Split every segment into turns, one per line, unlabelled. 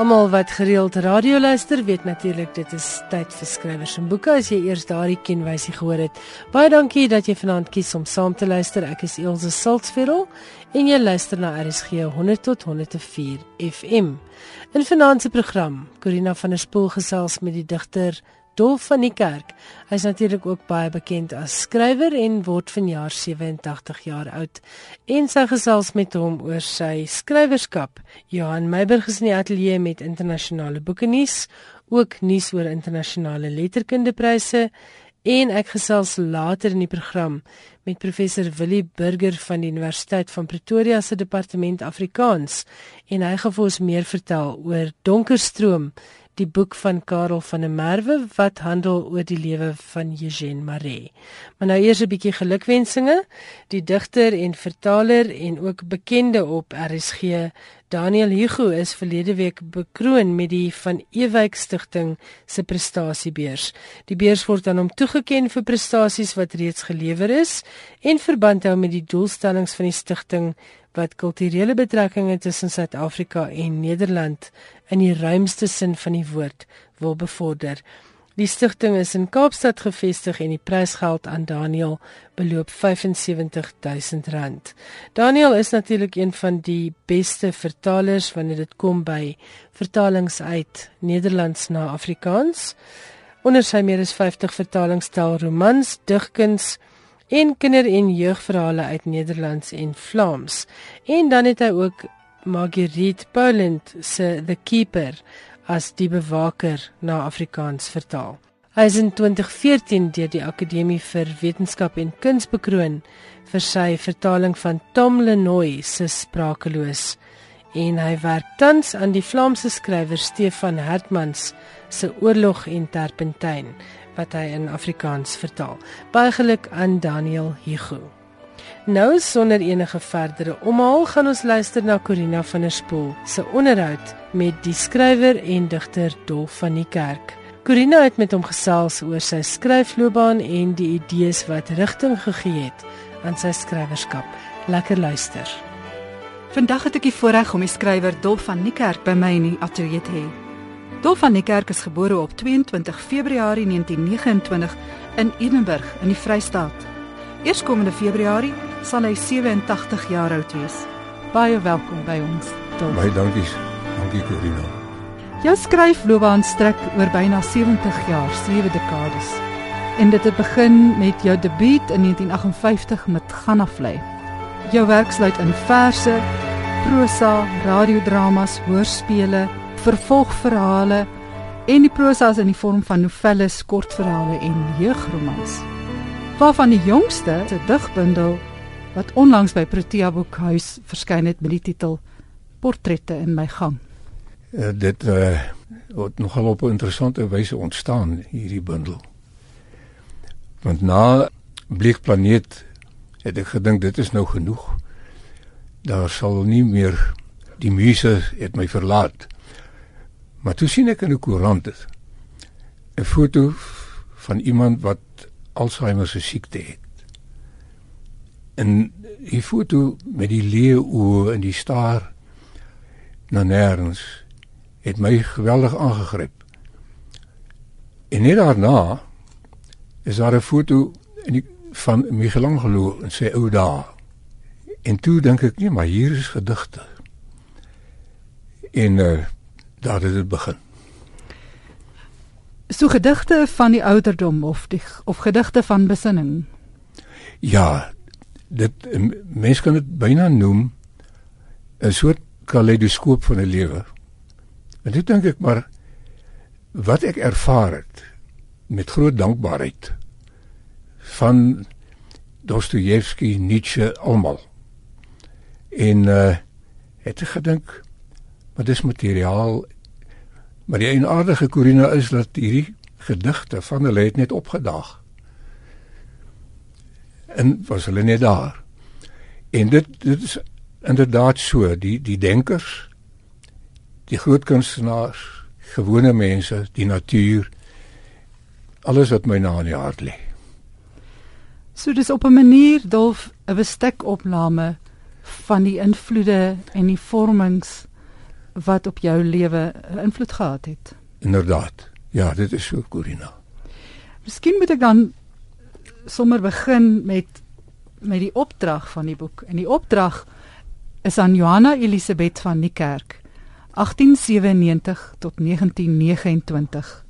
Almal wat gereeld radio luister, weet natuurlik dit is tyd vir skrywers en boeke. As jy eers daardie kenwysie gehoor het, baie dankie dat jy vanaand kies om saam te luister. Ek is Elsje Siltsveld en jy luister na RSG 100 tot 104 FM. In vanaand se program, Corina van der Spool gesels met die digter Dolf van die Kerk. Hy is natuurlik ook baie bekend as skrywer en word vanjaar 87 jaar oud. En sy gesels met hom oor sy skrywerskap. Johan Meiberg is in die ateljee met internasionale boeke nuus, ook nuus oor internasionale letterkundepryse en ek gesels later in die program met professor Willie Burger van die Universiteit van Pretoria se departement Afrikaans en hy gaan vir ons meer vertel oor Donkerstroom die boek van Karel van der Merwe wat handel oor die lewe van Eugène Marais. Maar nou eers 'n bietjie gelukwensinge. Die digter en vertaler en ook bekende op RSG, Daniel Hugo is verlede week bekroon met die Van Ewyk Stichting se prestasiebeurs. Die beurs word aan hom toegekend vir prestasies wat reeds gelewer is en verband hou met die doelstellings van die stigting wat kulturele betrekkinge tussen Suid-Afrika en Nederland in die ruimste sin van die woord wil bevorder. Die stigting is in Kaapstad gevestig en die prysgeld aan Daniel beloop R75000. Daniel is natuurlik een van die beste vertalers wanneer dit kom by vertalings uit Nederlands na Afrikaans. Onder sy meer as 50 vertalingstaal romans, digkuns en kinder- en jeugverhale uit Nederlands en Vlaams. En dan het hy ook Marguerite Poland se The Keeper as die bewaker na Afrikaans vertaal. Hy is in 2014 deur die Akademie vir Wetenskap en Kuns bekroon vir sy vertaling van Tom Lenoy se Sprakeloos en hy werk tans aan die Vlaamse skrywer Stefan Hertmans se Oorlog en Terpentyn wat hy in Afrikaans vertaal. Baie geluk aan Daniel Hugo. Nou sonder enige verdere omhaal gaan ons luister na Corina van der Spool se onderhoud met die skrywer en digter Dolf van die Kerk. Corina het met hom gesels oor sy skryfloopbaan en die idees wat rigting gegee het aan sy skrywerskap. Lekker luister.
Vandag het ek die voorreg om die skrywer Dolf van die Kerk by my in die ateljee te hê. Dolf van die Kerk is gebore op 22 Februarie 1929 in Edenburg in die Vrystaat. Eerskomende Februarie sal hy 87 jaar oud wees. Baie welkom by ons.
Dolf. Baie dankie. Dankie Corina.
Jou skryfloopbaan strek oor byna 70 jaar, 7 dekades. En dit het begin met jou debuut in 1958 met Gannaflei. Jou werk sluit in verse, prosa, radiodramas, hoorspele, vervolgverhale en die prosa is in die vorm van novelles, kortverhale en jeugromans waarvan die jongste se digbundel wat onlangs by Protea Boekhuis verskyn het met die titel Portrette in my gang.
Uh, dit uh, word nogal op 'n interessante wyse ontstaan hierdie bundel. Want na Bleekplaneet het ek gedink dit is nou genoeg. Daar sal nie meer die muse het my verlaat. Maar toe sien ek in 'n koerant 'n foto van iemand wat Alzheimer se siekte het. En die foto met die leeuoë en die staar na nêrens het my geweldig aangegryp. En net daarna is daar 'n foto in die, van Michelangelo in sy ou dae. En toe dink ek nee, maar hier is gedigte. En uh, daar het dit begin
so gedigte van die ouderdom of die of gedigte van besinning.
Ja, dit mense kan dit byna noem 'n soort kaleidoskoop van 'n lewe. En dit dink ek maar wat ek ervaar het met groot dankbaarheid van Dostojewski, Nietzsche almal. En uh het ek gedink wat is materiaal Maar die eenaardige Corina is dat hierdie gedigte van hulle het net opgedaag. En was hulle net daar. En dit dit is inderdaad so, die die denkers, die groot kunstenaars, gewone mense, die natuur, alles wat my na in die hart lê.
So dis op 'n manier dolf 'n bestekopname van die invloede en die vormings wat op jou lewe invloed gehad het.
Inderdaad. Ja, dit is so Corina.
Miskien moet ek dan sommer begin met met die opdrag van die boek. En die opdrag is aan Johanna Elisabeth van Niekerk 1897 tot 1929.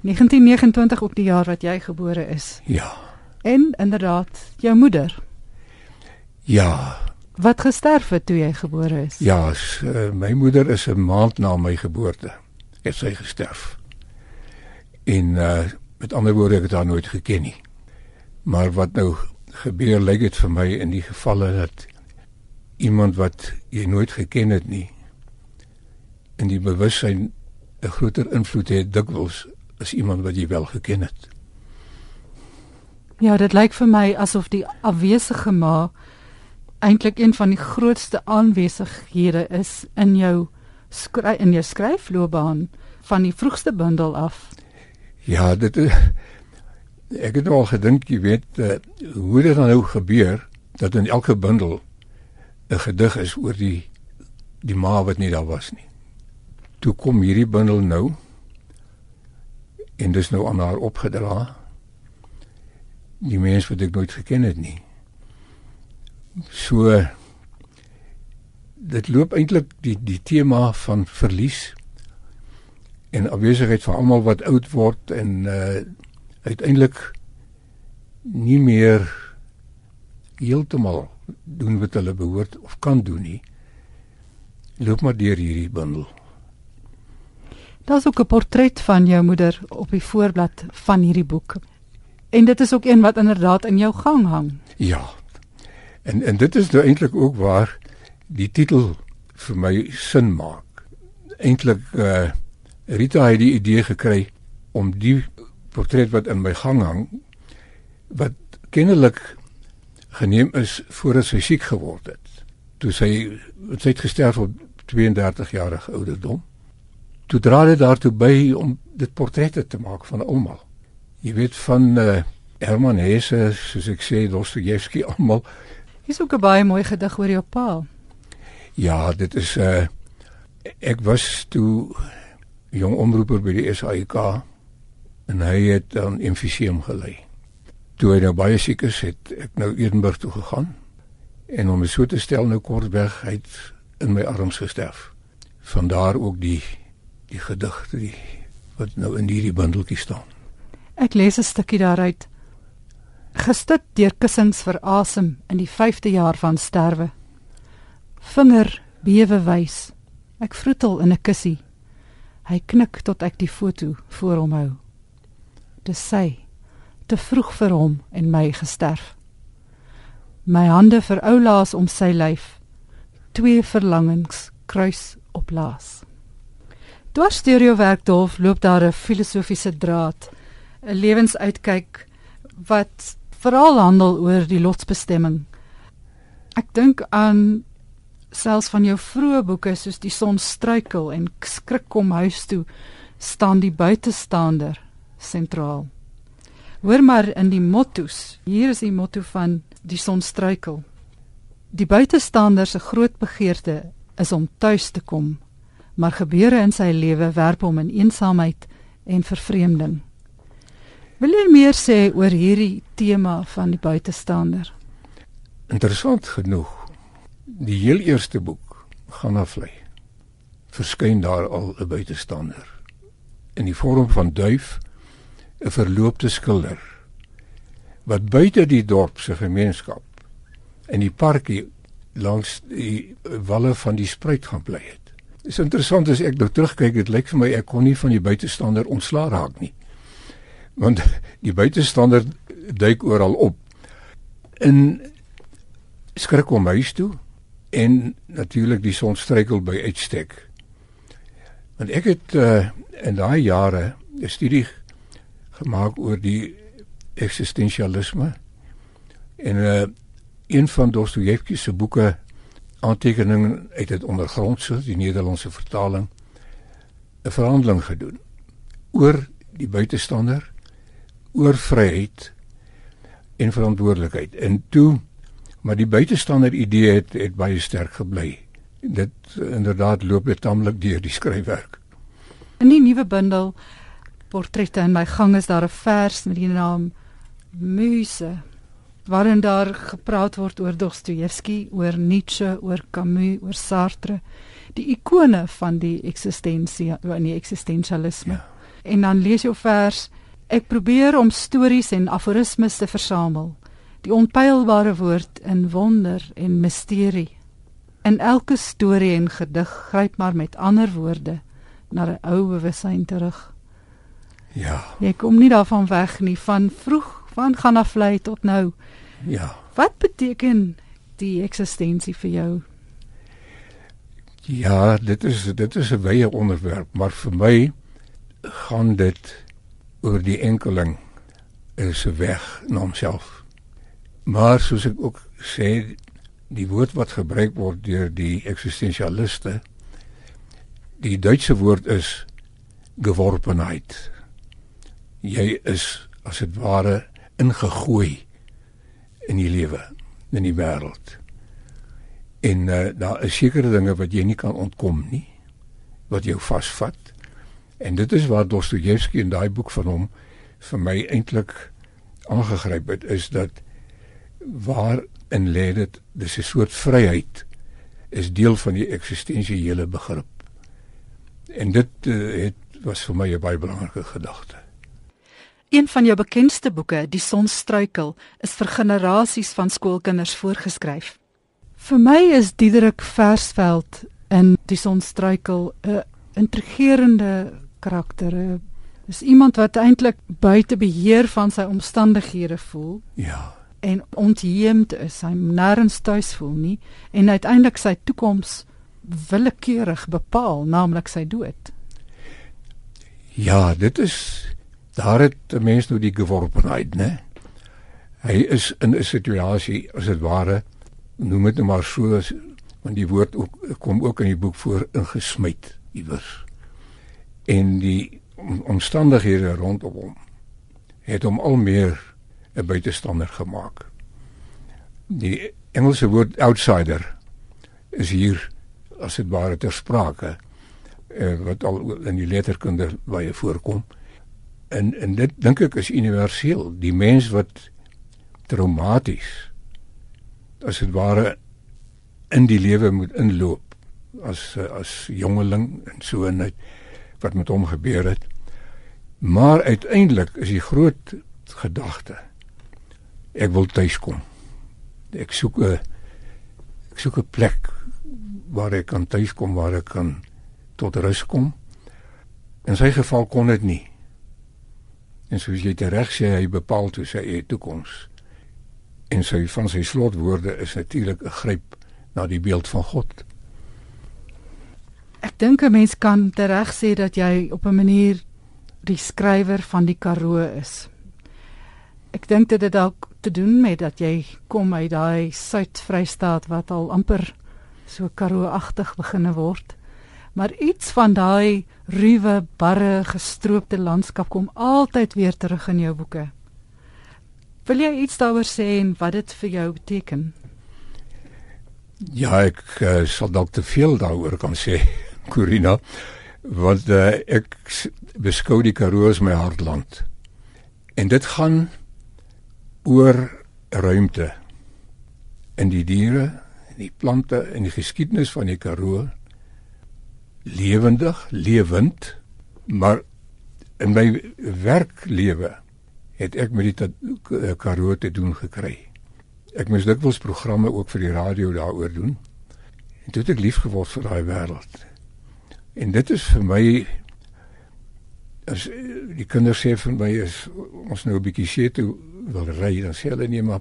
1929 op die jaar wat jy gebore is.
Ja.
En inderdaad, jou moeder.
Ja.
Wat gesterf het toe jy gebore is?
Ja, s, uh, my moeder is 'n maand na my geboorte het sy gesterf. En uh met ander woorde ek het haar nooit geken nie. Maar wat nou gebeur lyk dit vir my in die gevalle dat iemand wat jy nooit geken het nie in die bewussyn 'n groter invloed het dikwels as iemand wat jy wel geken het.
Ja, dit lyk vir my asof die afwesige ma eintlik een van die grootste aanwesighede is in jou skry in jou skryfloopbaan van die vroegste bundel af.
Ja, dit is ek het al gedink, jy weet, uh, hoe dit dan nou gebeur dat in elke bundel 'n gedig is oor die die ma wat nie daar was nie. Toe kom hierdie bundel nou en dis nou aan haar opgedra. Die mens wat ek nooit geken het nie. So dit loop eintlik die die tema van verlies en afwesigheid van almal wat oud word en uh uiteindelik nie meer heeltemal doen wat hulle behoort of kan doen nie. Loop maar deur hierdie bundel.
Daar's ook 'n portret van jou moeder op die voorblad van hierdie boek. En dit is ook een wat inderdaad in jou gang hang.
Ja. En en dit is nou eintlik ook waar die titel vir my sin maak. Eintlik uh Rita het die idee gekry om die portret wat in my gang hang wat kennelik geneem is voordat sy siek geword het. Toe sy sy het gesterf op 32 jarige ouderdom. Toe dra dit daartoe by om dit portrette te maak van almal. Jy weet van uh, Herman Hesse, soos ek sê, Dostojewski almal.
Hier's ook 'n baie mooi gedig oor jou pa.
Ja, dit is uh, ek was toe jong omroeper by die SAIK en hy het aan emfyseem gelei. Toe hy nou baie siek is, het ek nou Edenburg toe gegaan en om so te stel nou kortweg uit in my arms gesterf. Vandaar ook die die gedigte die wat nou in hierdie bundeltjie staan.
Ek lees 'n stukkie daaruit. Gestit deur kussings vir asem in die 5de jaar van sterwe. Vinger bewe wys. Ek vroetel in 'n kussie. Hy knik tot ek die foto voor hom hou. Dis sy te vroeg vir hom en my gesterf. My hande vir oulaas om sy lyf. Twee verlangings kruis op laas. Dwars deur jou werkdorf loop daar 'n filosofiese draad, 'n lewensuitkyk wat veral handel oor die lotsbestemming. Ek dink aan selfs van jou vroeë boeke soos die son struikel en skrik kom huis toe staan die buitestander sentraal. Hoor maar in die motto's. Hier is die motto van die son struikel. Die buitestander se groot begeerte is om tuis te kom, maar gebeure in sy lewe werp hom in eensaamheid en vervreemding. Wil jy meer sê oor hierdie tema van die buitestander?
Interessant genoeg die heel eerste boek gaan aflei verskyn daar al 'n buitestander in die vorm van duif 'n verloopte skilder wat buite die dorp se gemeenskap in die parkie langs die walle van die spruit gaan bly het. Dit is interessant as ek nou terugkyk, dit lyk vir my ek kon nie van die buitestander ontslaa raak nie. Want die buitestander duik oral op. In skrik om huis toe en natuurlik die sonstrykel by uitstek. Want ek het uh, in daai jare 'n studie gemaak oor die eksistensialisme en uh, een van Dostojewski se boeke aantekeninge uit dit ondergrondse die Nederlandse vertaling 'n verhandeling gedoen oor die buitestander oor vryheid en verantwoordelikheid en toe Maar die buitestander idee het het baie sterk gebly dit inderdaad loop dit tamelik deur die skryfwerk.
In die nuwe bundel Portrette in my gang is daar 'n vers met die naam Muse waarin daar gepraat word oor Dostojewski, oor Nietzsche, oor Camus, oor Sartre, die ikone van die eksistensie van die eksistensialisme. Ja. En dan lees jy 'n vers Ek probeer om stories en aforismes te versamel, die onpylbare woord in wonder en misterie. In elke storie en gedig gryp maar met ander woorde na 'n ou bewussyn terug.
Ja.
Jy kom nie daarvan weg nie van vroeg van gaan af vlei tot nou.
Ja.
Wat beteken die eksistensie vir jou?
Ja, dit is dit is 'n wye onderwerp, maar vir my gaan dit oor die enkeling is weg na homself. Maar soos ek ook sê, die woord wat gebruik word deur die eksistensialiste, die Duitse woord is geworpenheid. Jy is as dit ware ingegooi in die lewe, in die wêreld. En uh, daar is sekere dinge wat jy nie kan ontkom nie, wat jou vasvat. En dit is waar Dostojewski in daai boek van hom vir my eintlik aangegryp het is dat waar in lê dit dis 'n soort vryheid is deel van die eksistensiële begrip. En dit uh, het was vir my 'n baie belangrike gedagte.
Een van jou bekendste boeke, Die son struikel, is vir generasies van skoolkinders voorgeskryf. Vir my is Diederik Versveld in Die son struikel 'n intrigerende karakter. Dis iemand wat eintlik buite beheer van sy omstandighede voel.
Ja.
En ontheemd is, hy nêrens tuis voel nie en uiteindelik sy toekoms willekeurig bepaal, naamlik sy dood.
Ja, dit is daar het 'n mens nou die geworpenheid, né? Hy is in 'n situasie as dit ware noem dit nou maar so want die woord ook, kom ook in die boek voor ingesmyt iewers en die omstandighede rondom hom het hom al meer 'n buitestander gemaak. Die Engelse woord outsider is hier as dit ware ter sprake uh, wat al in die letterkunde baie voorkom. En en dit dink ek is universeel. Die mens wat traumaties as dit ware in die lewe moet inloop as as jongeling en so en uit wat met hom gebeur het. Maar uiteindelik is die groot gedagte ek wil tuis kom. Ek soek 'n ek soek 'n plek waar ek kan tuis kom, waar ek kan tot rus kom. In sy geval kon dit nie. En soos jy reg sê, hy bepaal toe sy toekoms. En sy van sy slotwoorde is natuurlik 'n gryp na die beeld van God.
Ek dink 'n mens kan tereg sê dat jy op 'n manier die skrywer van die Karoo is. Ek dink dit het dalk te doen met dat jy kom uit daai Suid-Vrystaat wat al amper so Karoo-agtig beginne word. Maar iets van daai ruwe, barre, gestroopte landskap kom altyd weer terug in jou boeke. Wil jy iets daaroor sê en wat dit vir jou beteken?
Ja, ek uh, sal dalk te veel daaroor kan sê. Corina want uh, ek beskou die Karoo as my hartland. En dit gaan oor ruimte in die diere, in die plante en die geskiedenis van die Karoo lewendig, lewend, maar in my werklewe het ek met die Karoo te doen gekry. Ek moes dikwels programme ook vir die radio daaroor doen. En toe het ek lief geword vir daai wêreld. En dit is vir my as die kinders sê vir my is ons nou 'n bietjie see toe wil ry dan sê hulle nee maar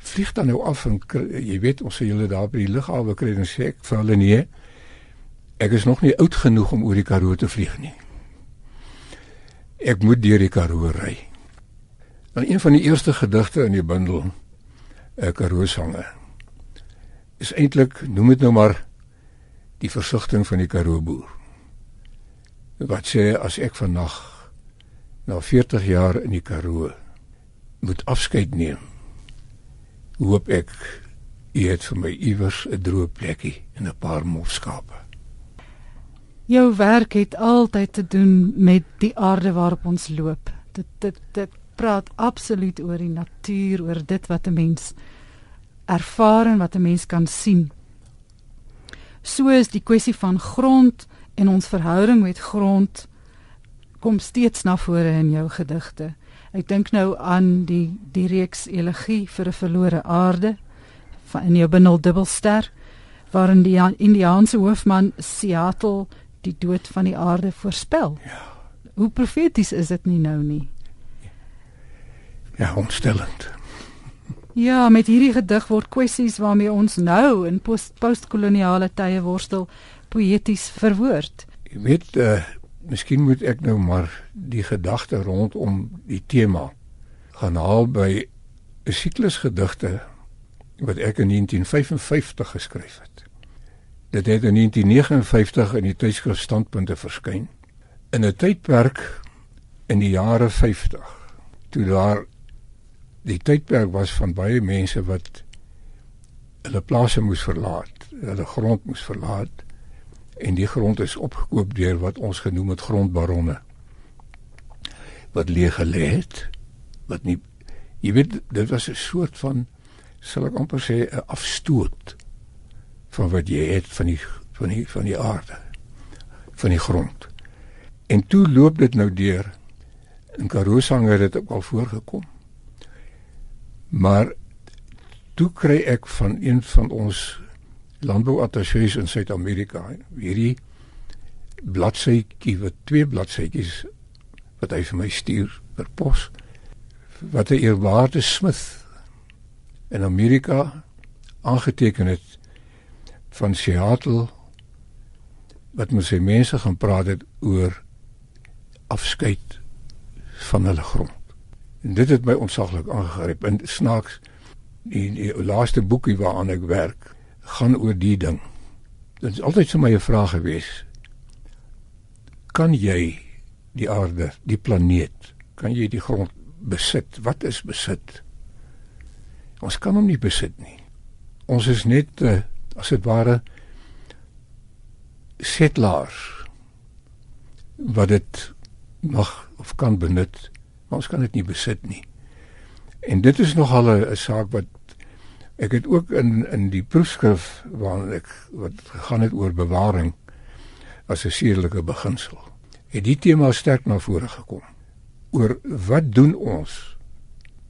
vlieg dan nou af en jy weet ons sê julle daar by die lughawe kry. Dan sê ek vir hulle nee ek is nog nie oud genoeg om oor die Karoo te vlieg nie. Ek moet deur die Karoo ry. Dan een van die eerste gedigte in die bundel 'n eh, Karoo sange is eintlik noem dit nou maar die versigtiging van die Karoo boer. Wat sê as ek vandag na 40 jaar in die Karoo moet afskeid neem? Hoop ek U het vir my iewers 'n droë plekkie en 'n paar mofskape.
Jou werk het altyd te doen met die aarde waarop ons loop. Dit dit dit praat absoluut oor die natuur, oor dit wat 'n mens ervaar en wat 'n mens kan sien. So is die kwessie van grond en ons verhouding met grond kom steeds na vore in jou gedigte. Ek dink nou aan die die reeks elegie vir 'n verlore aarde van in jou bundel dubbelster waarin die Indiaanse hoofman Seattle die dood van die aarde voorspel.
Ja.
Hoe profeties is dit nie nou nie?
Ja, ontstellend.
Ja, met hierdie gedig word kwessies waarmee ons nou in post postkoloniale tye worstel poëties verwoord.
Jy weet, uh, miskien moet ek nou maar die gedagte rondom die tema gaan haal by 'n siklus gedigte wat ek in 1955 geskryf het. Dit het in 1959 in die tydskrif Standpunte verskyn. In 'n tydperk in die jare 50 toe daar die tydperk was van baie mense wat hulle plase moes verlaat, hulle grond moes verlaat en die grond is opgekoop deur wat ons genoem het grondbaronne wat leeg gelê het wat nie jy weet dit was 'n soort van sal ek amper sê 'n afstoot van wat jy het van die van die van die aarde van die grond. En toe loop dit nou deur. In Karoo sange het dit ook al voorgekom Maar toe kry ek van een van ons landbouattachés in Suid-Amerika hierdie bladsytjie wat twee bladsytjies wat hy vir my stuur per pos wat 'n eerwaarde Smith in Amerika aangeteken het van Seattle wat met sy mense gaan praat het oor afskeid van hulle grond. En dit het my ontsaglik aangegryp. En snaaks die, die laaste boekie waaraan ek werk, gaan oor die ding. Dit is altyd vir my 'n vraag gewees. Kan jy die aarde, die planeet, kan jy die grond besit? Wat is besit? Ons kan hom nie besit nie. Ons is net uh, as dit ware settlers wat dit mag of kan benut maar ons kan dit nie besit nie. En dit is nogal 'n saak wat ek het ook in in die proefskrif waarin ek wat gegaan het oor bewaring as 'n sedelike beginsel. Het die tema sterk na vore gekom oor wat doen ons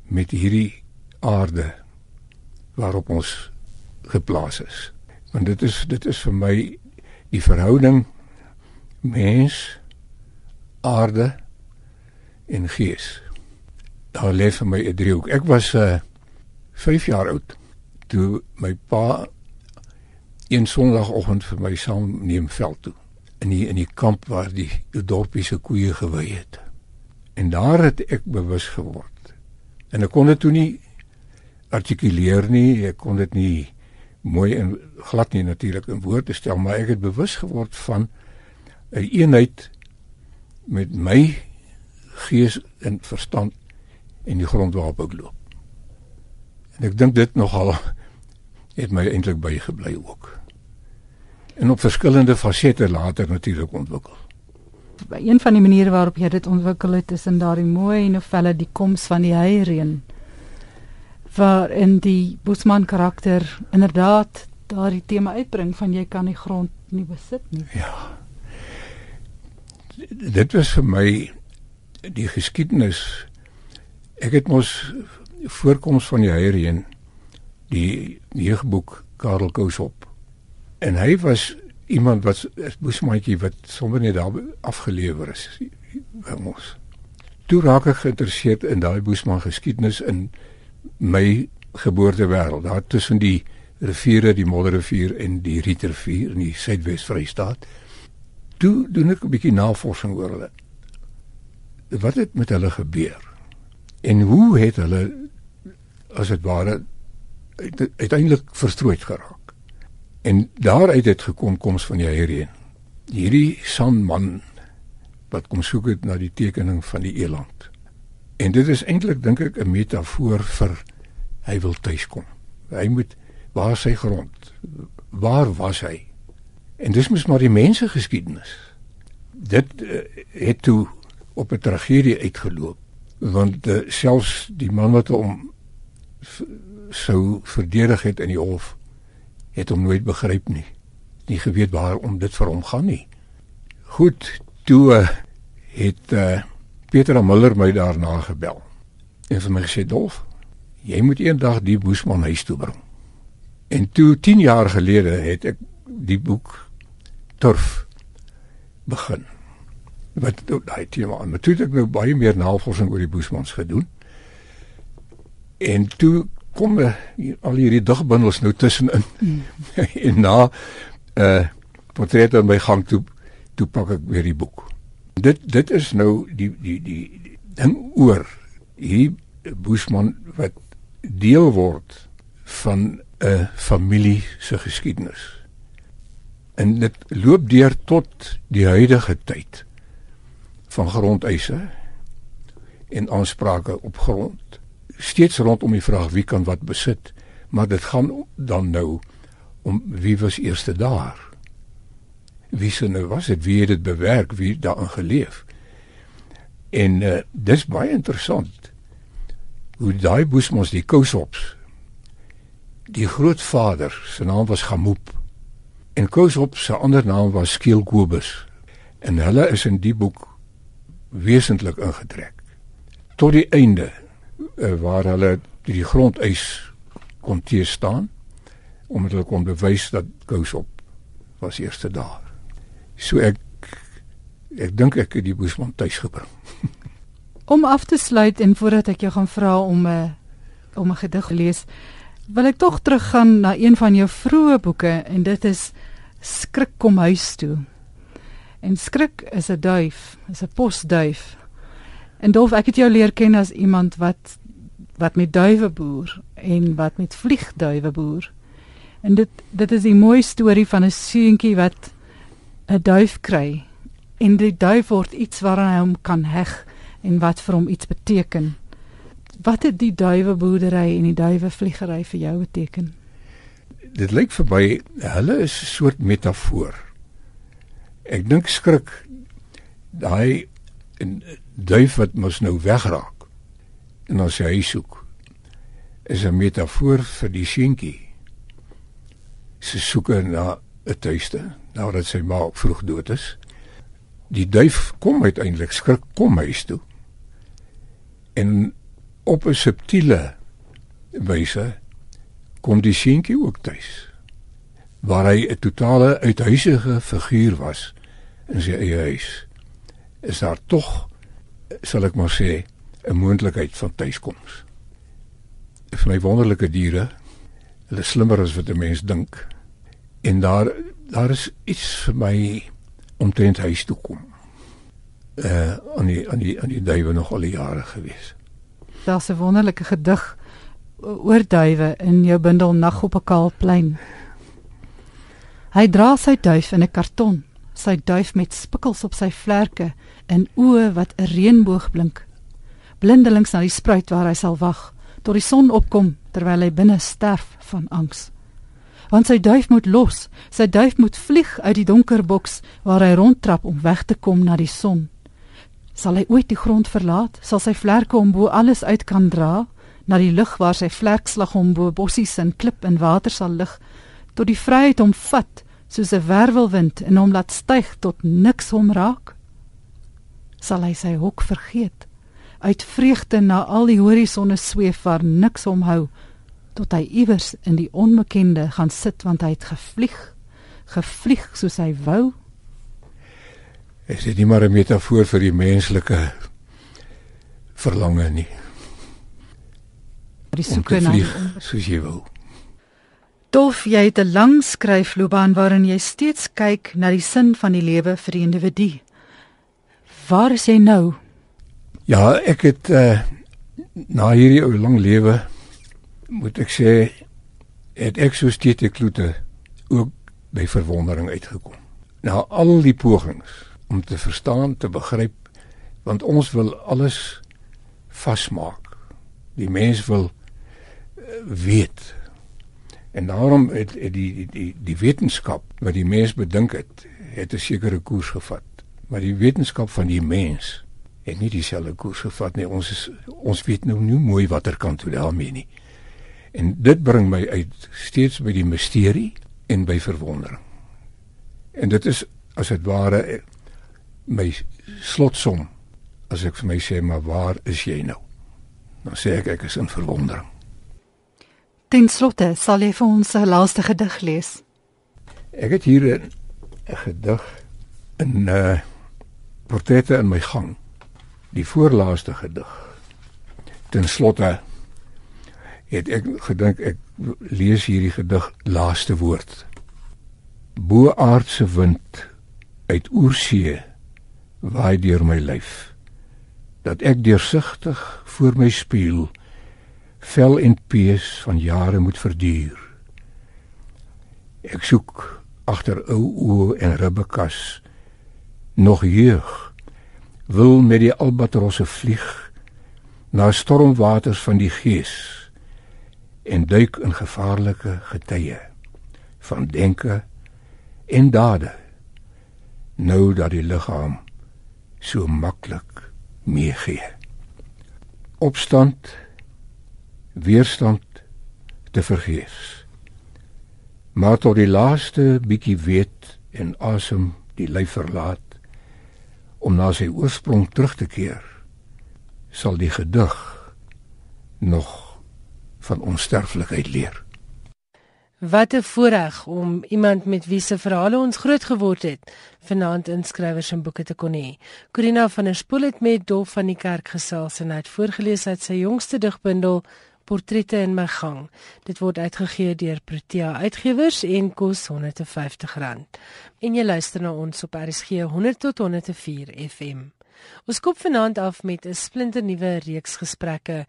met hierdie aarde waarop ons geplaas is. Want dit is dit is vir my die verhouding mens aarde en gees. Daar lê vir my 'n driehoek. Ek was uh eh, 5 jaar oud toe my pa een sonoggend vir my saam neem veld toe in die in die kamp waar die, die dorpie se koeie gewy het. En daar het ek bewus geword. En ek kon dit toe nie artikuleer nie, ek kon dit nie mooi en glad nie natuurlik in woorde stel, maar ek het bewus geword van 'n een eenheid met my gees en verstand en die grond waarop ek loop. En ek dink dit nogal het my eintlik bygebly ook. En op verskillende fasette later natuurlik ontwikkel.
Een van die maniere waarop jy dit ontwikkel het is in daardie mooi novelle Die koms van die heireën waar in die Bosman karakter inderdaad daardie tema uitbring van jy kan die grond nie besit nie.
Ja. Dit was vir my die geskiedenis. Ek het mos voorkoms van die Heereen die jeugboek Karel Kousop en hy was iemand wat boesmaatjie wat sommer net daar afgelewer is by ons toe raak ek geïnteresseerd in daai boesman geskiedenis in my geboortewêreld. Daar tussen die riviere die Modderrivier en die Rietrivier in die Suidwes Vrystaat toe doen ek 'n bietjie navorsing oor hulle wat het met hulle gebeur? En hoe het hulle as dit ware uiteindelik verstrooid geraak? En daaruit het gekom koms van die Heereen. Hierdie sanman wat kom soek het na die tekening van die eland. En dit is eintlik dink ek 'n metafoor vir hy wil tuiskom. Hy moet Waar sy grond? Waar was hy? En dis mos maar die mense geskiedenis. Dit uh, het toe op 'n tragedie uitgeloop want uh, selfs die man wat hom sou verdedig het in die hof het hom nooit begryp nie. Nie geweet waarom dit vir hom gaan nie. Goed, toe uh, het uh, Peter Miller my daarna gebel. En vir my gesê, "Dolf, jy moet eendag die Boesman huis toe bring." En toe 10 jaar gelede het ek die boek Turf begin. Wat daai tema aan. Maar toe het ek nou baie meer navorsing oor die Boesmans gedoen. En toe kom er, al hierdie digbundels nou tussenin. Mm. en na 'n uh, portret aan my gang toe toe pak ek weer die boek. Dit dit is nou die die die, die ding oor hierdie Boesman wat deel word van 'n familie se geskiedenis. En dit loop deur tot die huidige tyd van grondeise en aansprake op grond. Steeds rondom die vraag wie kan wat besit, maar dit gaan dan nou om wie was eerste daar? Wie se nou was dit? Wie het dit bewerk? Wie het daarin geleef? En uh, dis baie interessant. Hoe daai boesmos die kousops die grootvader se naam was Gamoop en Kousop se ander naam was Skeelkobus en hulle is in die boek wesentlik ingetrek. Tot die einde uh, waar hulle die grondeis kon teë staan omdat hulle kon bewys dat Kousop was eerste daar. So ek ek dink ek het die boesman tuis gebring.
Om af te sluit en voordat ek jou gaan vra om 'n eh, om 'n gedig te lees wil ek tog teruggaan na een van jou vroeë boeke en dit is Skrik kom huis toe. En skrik is 'n duif, is 'n posduif. En Dolf, ek het jou leer ken as iemand wat wat met duwe boer en wat met vliegduwe boer. En dit dit is 'n mooi storie van 'n seentjie wat 'n duif kry en die duif word iets waaraan hy hom kan heg en wat vir hom iets beteken wat het die duiweboerdery en die duiwevliegery vir jou beteken?
Dit lyk vir my hulle is 'n soort metafoor. Ek dink skrik daai duif wat mos nou wegraak en as hy soek is 'n metafoor vir die seentjie. Sy soek na 'n tuiste nadat sy ma vroeg dood is. Die duif kom uiteindelik skrik kom huis toe. En op 'n subtiele wyse kom die seentjie ook tuis waar hy 'n totale uithuisige figuur was in sy eie huis is daar tog sal ek maar sê 'n moontlikheid van tuiskoms vir my wonderlike diere hulle slimmer as wat 'n mens dink. En daar daar is iets vir my omtrent huis toe kom. Uh aan die aan die aan die duwe nog al die jare gewees.
Daar's 'n wonderlike gedig oor duwe in jou bundel Nag op 'n kaal plein. Hy dra sy duif in 'n karton, sy duif met spikkels op sy vlerke en oë wat 'n reënboog blink. Blindelings na die spruit waar hy sal wag tot die son opkom terwyl hy binne sterf van angs. Want sy duif moet los, sy duif moet vlieg uit die donker boks waar hy rondtrap om weg te kom na die son. Sal hy ooit die grond verlaat? Sal sy vlerke hom bo alles uit kan dra na die lug waar sy vlerkslag hom bo bossies en klip en water sal lig tot die vryheid hom vat soos 'n werwelwind en hom laat styg tot niks hom raak? Sal hy sy hok vergeet? Uit vreugde na al die horisonne sweef waar niks hom hou tot hy iewers in die onbekende gaan sit want hy het gevlieg gevlieg soos hy wou
is dit nie maar 'n metafoor vir die menslike verlange nie.
Die soeke na
soos jy wil.
Dolf, jy het 'n lang skryfloopbaan waarin jy steeds kyk na die sin van die lewe vir die individu. Waar is jy nou?
Ja, ek het uh, na hierdie ou lang lewe moet ek sê het ek so steeds ekloete ook by verwondering uitgekom. Na al die pogings om te verstaan, te begryp want ons wil alles vasmaak. Die mens wil uh, weet. En daarom het, het die die die die wetenskap wat die mens bedink het, het 'n sekere koers gevat. Maar die wetenskap van die mens het nie dieselfde koers gevat nie. Ons is ons weet nou nie mooi watter kant toe daarmee nie. En dit bring my uit steeds by die misterie en by verwondering. En dit is as dit ware my slotsom as ek vir my sê maar waar is jy nou? Dan sê ek ek is in verwondering.
Ten slotte sal jy vir ons 'n laaste gedig lees.
Ek het hier 'n gedig in uh portrette in my gang. Die voorlaaste gedig. Ten slotte het ek gedink ek lees hierdie gedig laaste woord. Bo aardse wind uit oorsee waai deur my lyf dat ek deursigtig voor my spieël vel en pees van jare moet verduur. Ek soek agter ou oë en ribbekas nog jeug wil met die albatrosse vlieg na stormwaters van die gees en duik in gevaarlike getye van denke en dade nou dat die liggaam so maklik meegee. Opstand, weerstand te vergeefs. Maar tot die laaste bietjie weet en asem die lyf verlaat om na sy oorsprong terug te keer, sal die gedig nog van onsterflikheid leer.
Wat 'n voorreg om iemand met wie se verhale ons groot geword het, vanaand in skrywers en boeke te kon hê. Corina van der Spool het met Dolf van die Kerk gesels en het voorgeles uit sy jongste digbundel Portrette in my gang. Dit word uitgegee deur Protea Uitgewers en kos R150. En jy luister na ons op RSG 100 tot 104 FM. Ons koop vanaand af met 'n splinternuwe reeks gesprekke.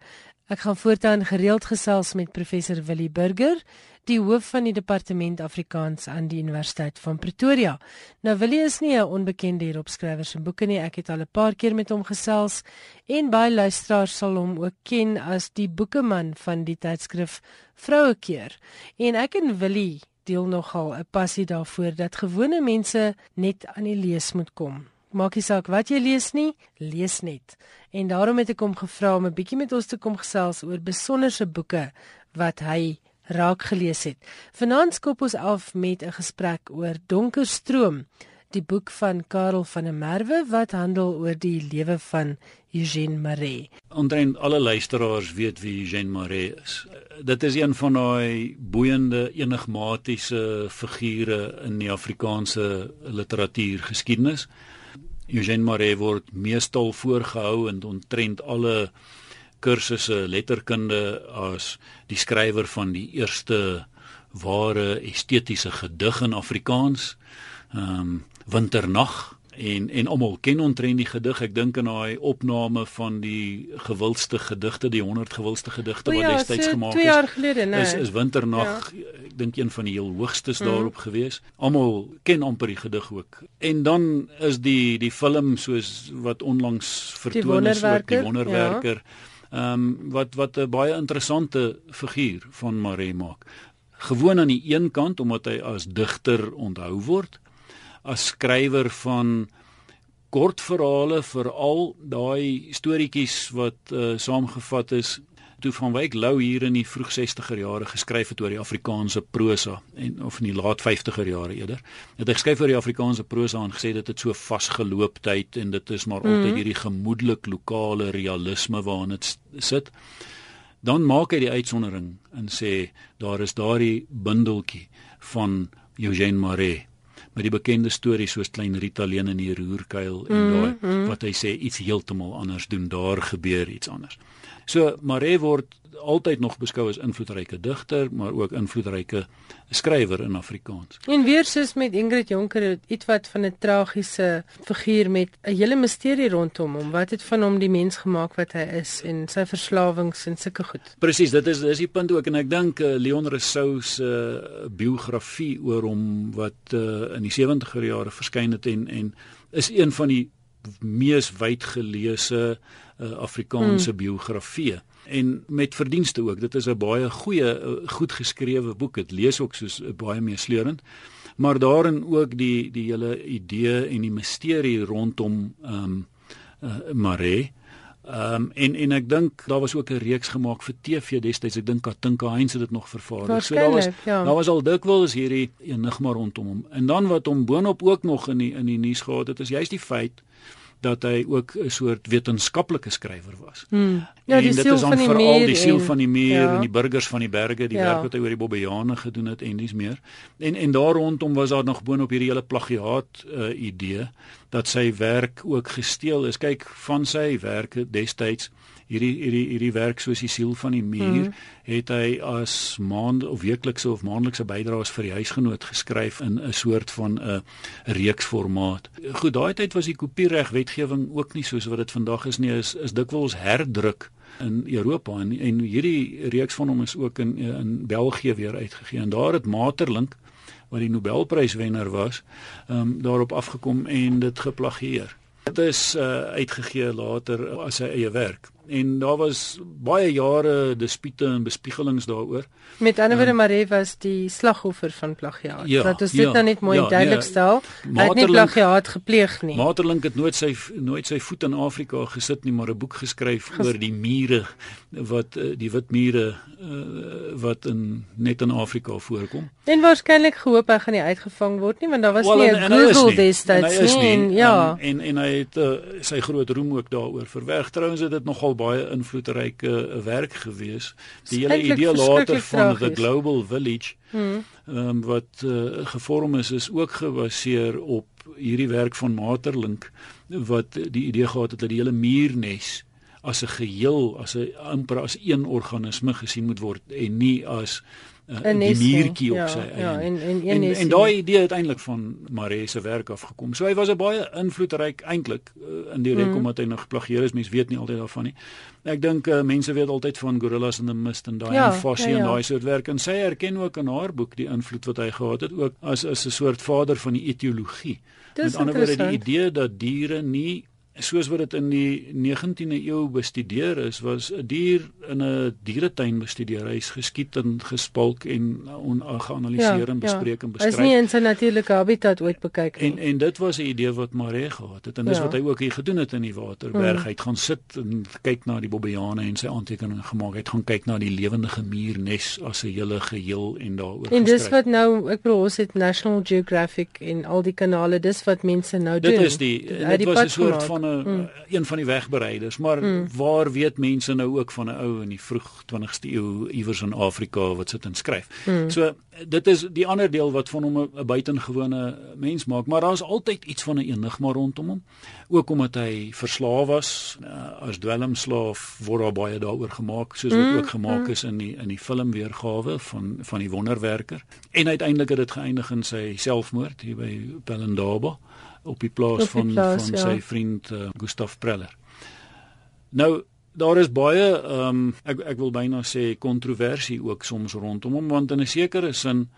Ek gaan voortaan gereeld gesels met professor Willie Burger die hoof van die departement Afrikaans aan die Universiteit van Pretoria. Nou Willie is nie 'n onbekende hier op skrywers en boeke nie. Ek het al 'n paar keer met hom gesels en baie luisteraars sal hom ook ken as die boekeman van die tydskrif Vrouekeer. En ek en Willie deel nogal 'n passie daarvoor dat gewone mense net aan die lees moet kom. Maak nie saak wat jy lees nie, lees net. En daarom het ek hom gevra om 'n bietjie met ons te kom gesels oor besonderse boeke wat hy raak gelees het. Vanaand skop ons af met 'n gesprek oor Donker Stroom, die boek van Karel van der Merwe wat handel oor die lewe van Eugène Maree.
Ondrein alle luisteraars weet wie Eugène Maree is. Dit is een van daai boeiende enigmatiese figure in die Afrikaanse literatuurgeskiedenis. Eugène Maree word meestal voorgehou en ontrent alle kursusse letterkunde as die skrywer van die eerste ware estetiese gedig in Afrikaans. Ehm um, Winternag en en almal ken ontrent die gedig. Ek dink aan daai opname van die gewildste gedigte, die 100 gewildste gedigte
O
wat
ja,
destyds
so
gemaak is.
jaar gelede, nee.
Is is Winternag, ek dink een van die heel hoogstes daarop gewees. Almal ken amper die gedig ook. En dan is die die film soos wat onlangs vertoon is ook die
Wonderwerker,
wonderwerker. Ehm um, wat wat 'n baie interessante figuur van Maree maak. Gewoon aan die een kant omdat hy as digter onthou word, as skrywer van kortverhale veral daai storieetjies wat uh, saamgevat is toe van Wyk Lou hier in die vroeg 60er jare geskryf het oor die Afrikaanse prosa en of in die laat 50er jare eerder. Het hy geskryf oor die Afrikaanse prosa en gesê dit het so vasgelooptyd en dit is maar mm -hmm. altyd hierdie gemoedelik lokale realisme waarin dit sit. Dan maak hy die uitsondering en sê daar is daardie bundeltjie van Eugène Maree met die bekende stories soos Klein Rita alleen in die roerkuil en mm, daai mm. wat hy sê iets heeltemal anders doen, daar gebeur iets anders. So Maree word altyd nog beskou as invloedryke digter, maar ook invloedryke skrywer in Afrikaans.
En weer soos met Ingrid Jonker, ietwat van 'n tragiese figuur met 'n hele misterie rondom hom. Wat het van hom die mens gemaak wat hy is en sy verslawings en sulke goed.
Presies, dit is dis die punt ook en ek dink uh, Leon Rousseau se uh, biografie oor hom wat uh, in die 70er jare verskyn het en en is een van die mees wydgeleese uh, Afrikaanse mm. biografieë. En met verdienste ook. Dit is 'n baie goeie eh, goed geskrewe boek. Dit lees ook soos uh, baie meesleurend. Maar daarin ook die die hele idee en die misterie rondom ehm um, uh, Maree Ehm um, en en ek dink daar was ook 'n reeks gemaak vir TV destyds. Ek dink Katinka Heinz het dit nog vervaardig.
So daar was ja.
daar was al dikwels hierdie enigma rondom hom. En dan wat hom boonop ook nog in die in die nuus gehad het, is juist die feit dat hy ook 'n soort wetenskaplike skrywer was.
Hmm. Ja, die siel van die
meer, die siel en, van die meer ja. en die burgers van die berge, die ja. werk wat hy oor die Bobbejane gedoen het en dis meer. En en daar rondom was daar nog boonop hierdie hele plagiaat uh, idee dat sy werk ook gesteel is. Kyk, van sy werke destyds hierdie hierdie hierdie werk soos die siel van die muur mm. het hy as maand of weeklikse of maandelikse bydraes vir die huisgenoot geskryf in 'n soort van 'n reeksformaat. Goed, daai tyd was die kopiereg wetgewing ook nie soos wat dit vandag is nie, is is dikwels herdruk in Europa en en hierdie reeks van hom is ook in in België weer uitgegee en daar het Materlink wat die Nobelpryswenner was, ehm um, daarop afgekom en dit geplagieer. Dit is uh, uitgegee later as sy eie werk en daar was baie jare dispute en bespiegelings daaroor.
Met ander woorde um, Marie was die slagoffer van plagiaat. Ja, dat is dit ja, nou net mooi ja, duidelik nee, stel. Hy het nie plagiaat gepleeg nie.
Materlink het nooit sy nooit sy voet in Afrika gesit nie, maar 'n boek geskryf Ges oor die mure wat uh, die wit mure uh, wat in net in Afrika voorkom.
En waarskynlik gehoop hy gaan nie uitgevang word nie, want daar was well, nie 'n Google destyds nie. En, ja.
En en, en hy het uh, sy groot roem ook daaroor verwerf. Trouens het dit nogal baie invloedryke werk gewees. Die hele idee later van the global village hmm. um, wat uh, gevorm is is ook gebaseer op hierdie werk van Materlink wat die idee gehad het dat die hele muurnes as 'n geheel, as 'n amper as een organisme gesien moet word en nie as uh, die muurtjie op ja, sy
ja, en en
en, en, en daai idee het eintlik van Maree se werk af gekom. So hy was 'n baie invloedryk eintlik uh, in die rek mm. omdat hy nog plagieer is. Mense weet nie altyd daarvan nie. Ek dink uh, mense weet altyd van Gorillas in the Mist en daai ja, Fossie ja, ja. en daai soort werk en sy erken ook in haar boek die invloed wat hy gehad het ook as as 'n soort vader van die etiologie. Met ander woorde die idee dat diere nie soos wat dit in die 19de eeu bestudeer is, was 'n dier in 'n dieretuin bestudeer. Hy's geskiet en gespalk en ongeanaliseer ja, en bespreek ja. en beskryf.
Hy's nie in sy natuurlike habitat ooit bekyk
nie. En en dit was 'n idee wat Maree gehad het en dis ja. wat hy ook hier gedoen het in die waterberg. Hmm. Hy het gaan sit en kyk na die bobbejane en sy aantekeninge gemaak. Hy het gaan kyk na die lewendige muurnes as 'n hele geheel en daaroor
En dis wat nou, ek bedoel, ons het National Geographic en al die kanale, dis wat mense nou
dit
doen.
Dit is die dit was 'n soort van 'n mm. een van die wegbereiders, maar mm. waar weet mense nou ook van 'n ou in die vroeg 20ste eeu iewers in Afrika wat sit en skryf. Mm. So dit is die ander deel wat van hom 'n buitengewone mens maak, maar daar's altyd iets van 'n enigma rondom hom. Ook omdat hy verslaaf was uh, as dwelmslaaf word daar baie daaroor gemaak, soos wat mm. ook gemaak mm. is in die in die film weergawe van van die wonderwerker. En uiteindelik het dit geëindig in sy selfmoord hier by Pelindaba op die plaas op die van plaas, van ja. sy vriend uh, Gustav Preller. Nou daar is baie ehm um, ek ek wil byna sê kontroversie ook soms rondom hom want in 'n sekere sin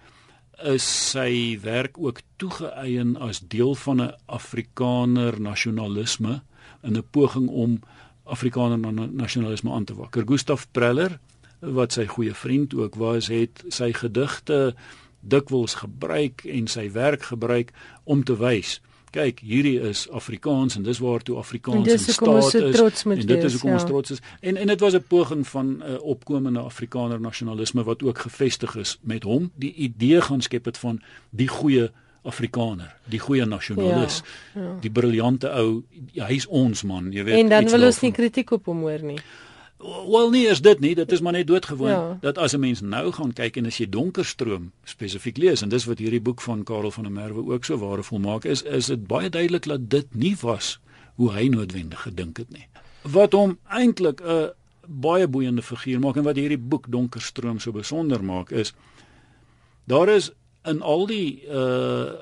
is sy werk ook toegeëien as deel van 'n Afrikaner nasionalisme in 'n poging om Afrikaner nasionalisme aan te wakker. Gustav Preller wat sy goeie vriend ook was, het sy gedigte dikwels gebruik en sy werk gebruik om te wys kyk, hierdie is Afrikaans en dis waartoe Afrikaans in staat is. En dit is hoekom ons trots is. En en dit was 'n poging van 'n uh, opkomende Afrikaner nasionalisme wat ook gevestig is met hom, die idee gaan skep het van die goeie Afrikaner, die goeie nasionalis, ja, ja. die briljante ou, ja, hy's ons man, jy weet.
En dan wil ons nie kritiek op hom hoor nie.
Wel nee, is dit nie, dit is maar net doodgewoon ja. dat as 'n mens nou gaan kyk en as jy Donkerstroom spesifiek lees en dis wat hierdie boek van Karel van der Merwe ook so waardevol maak is is dit baie duidelik dat dit nie was hoe hy noodwendig gedink het nie. Wat hom eintlik 'n baie boeiende figuur maak en wat hierdie boek Donkerstroom so besonder maak is daar is in al die uh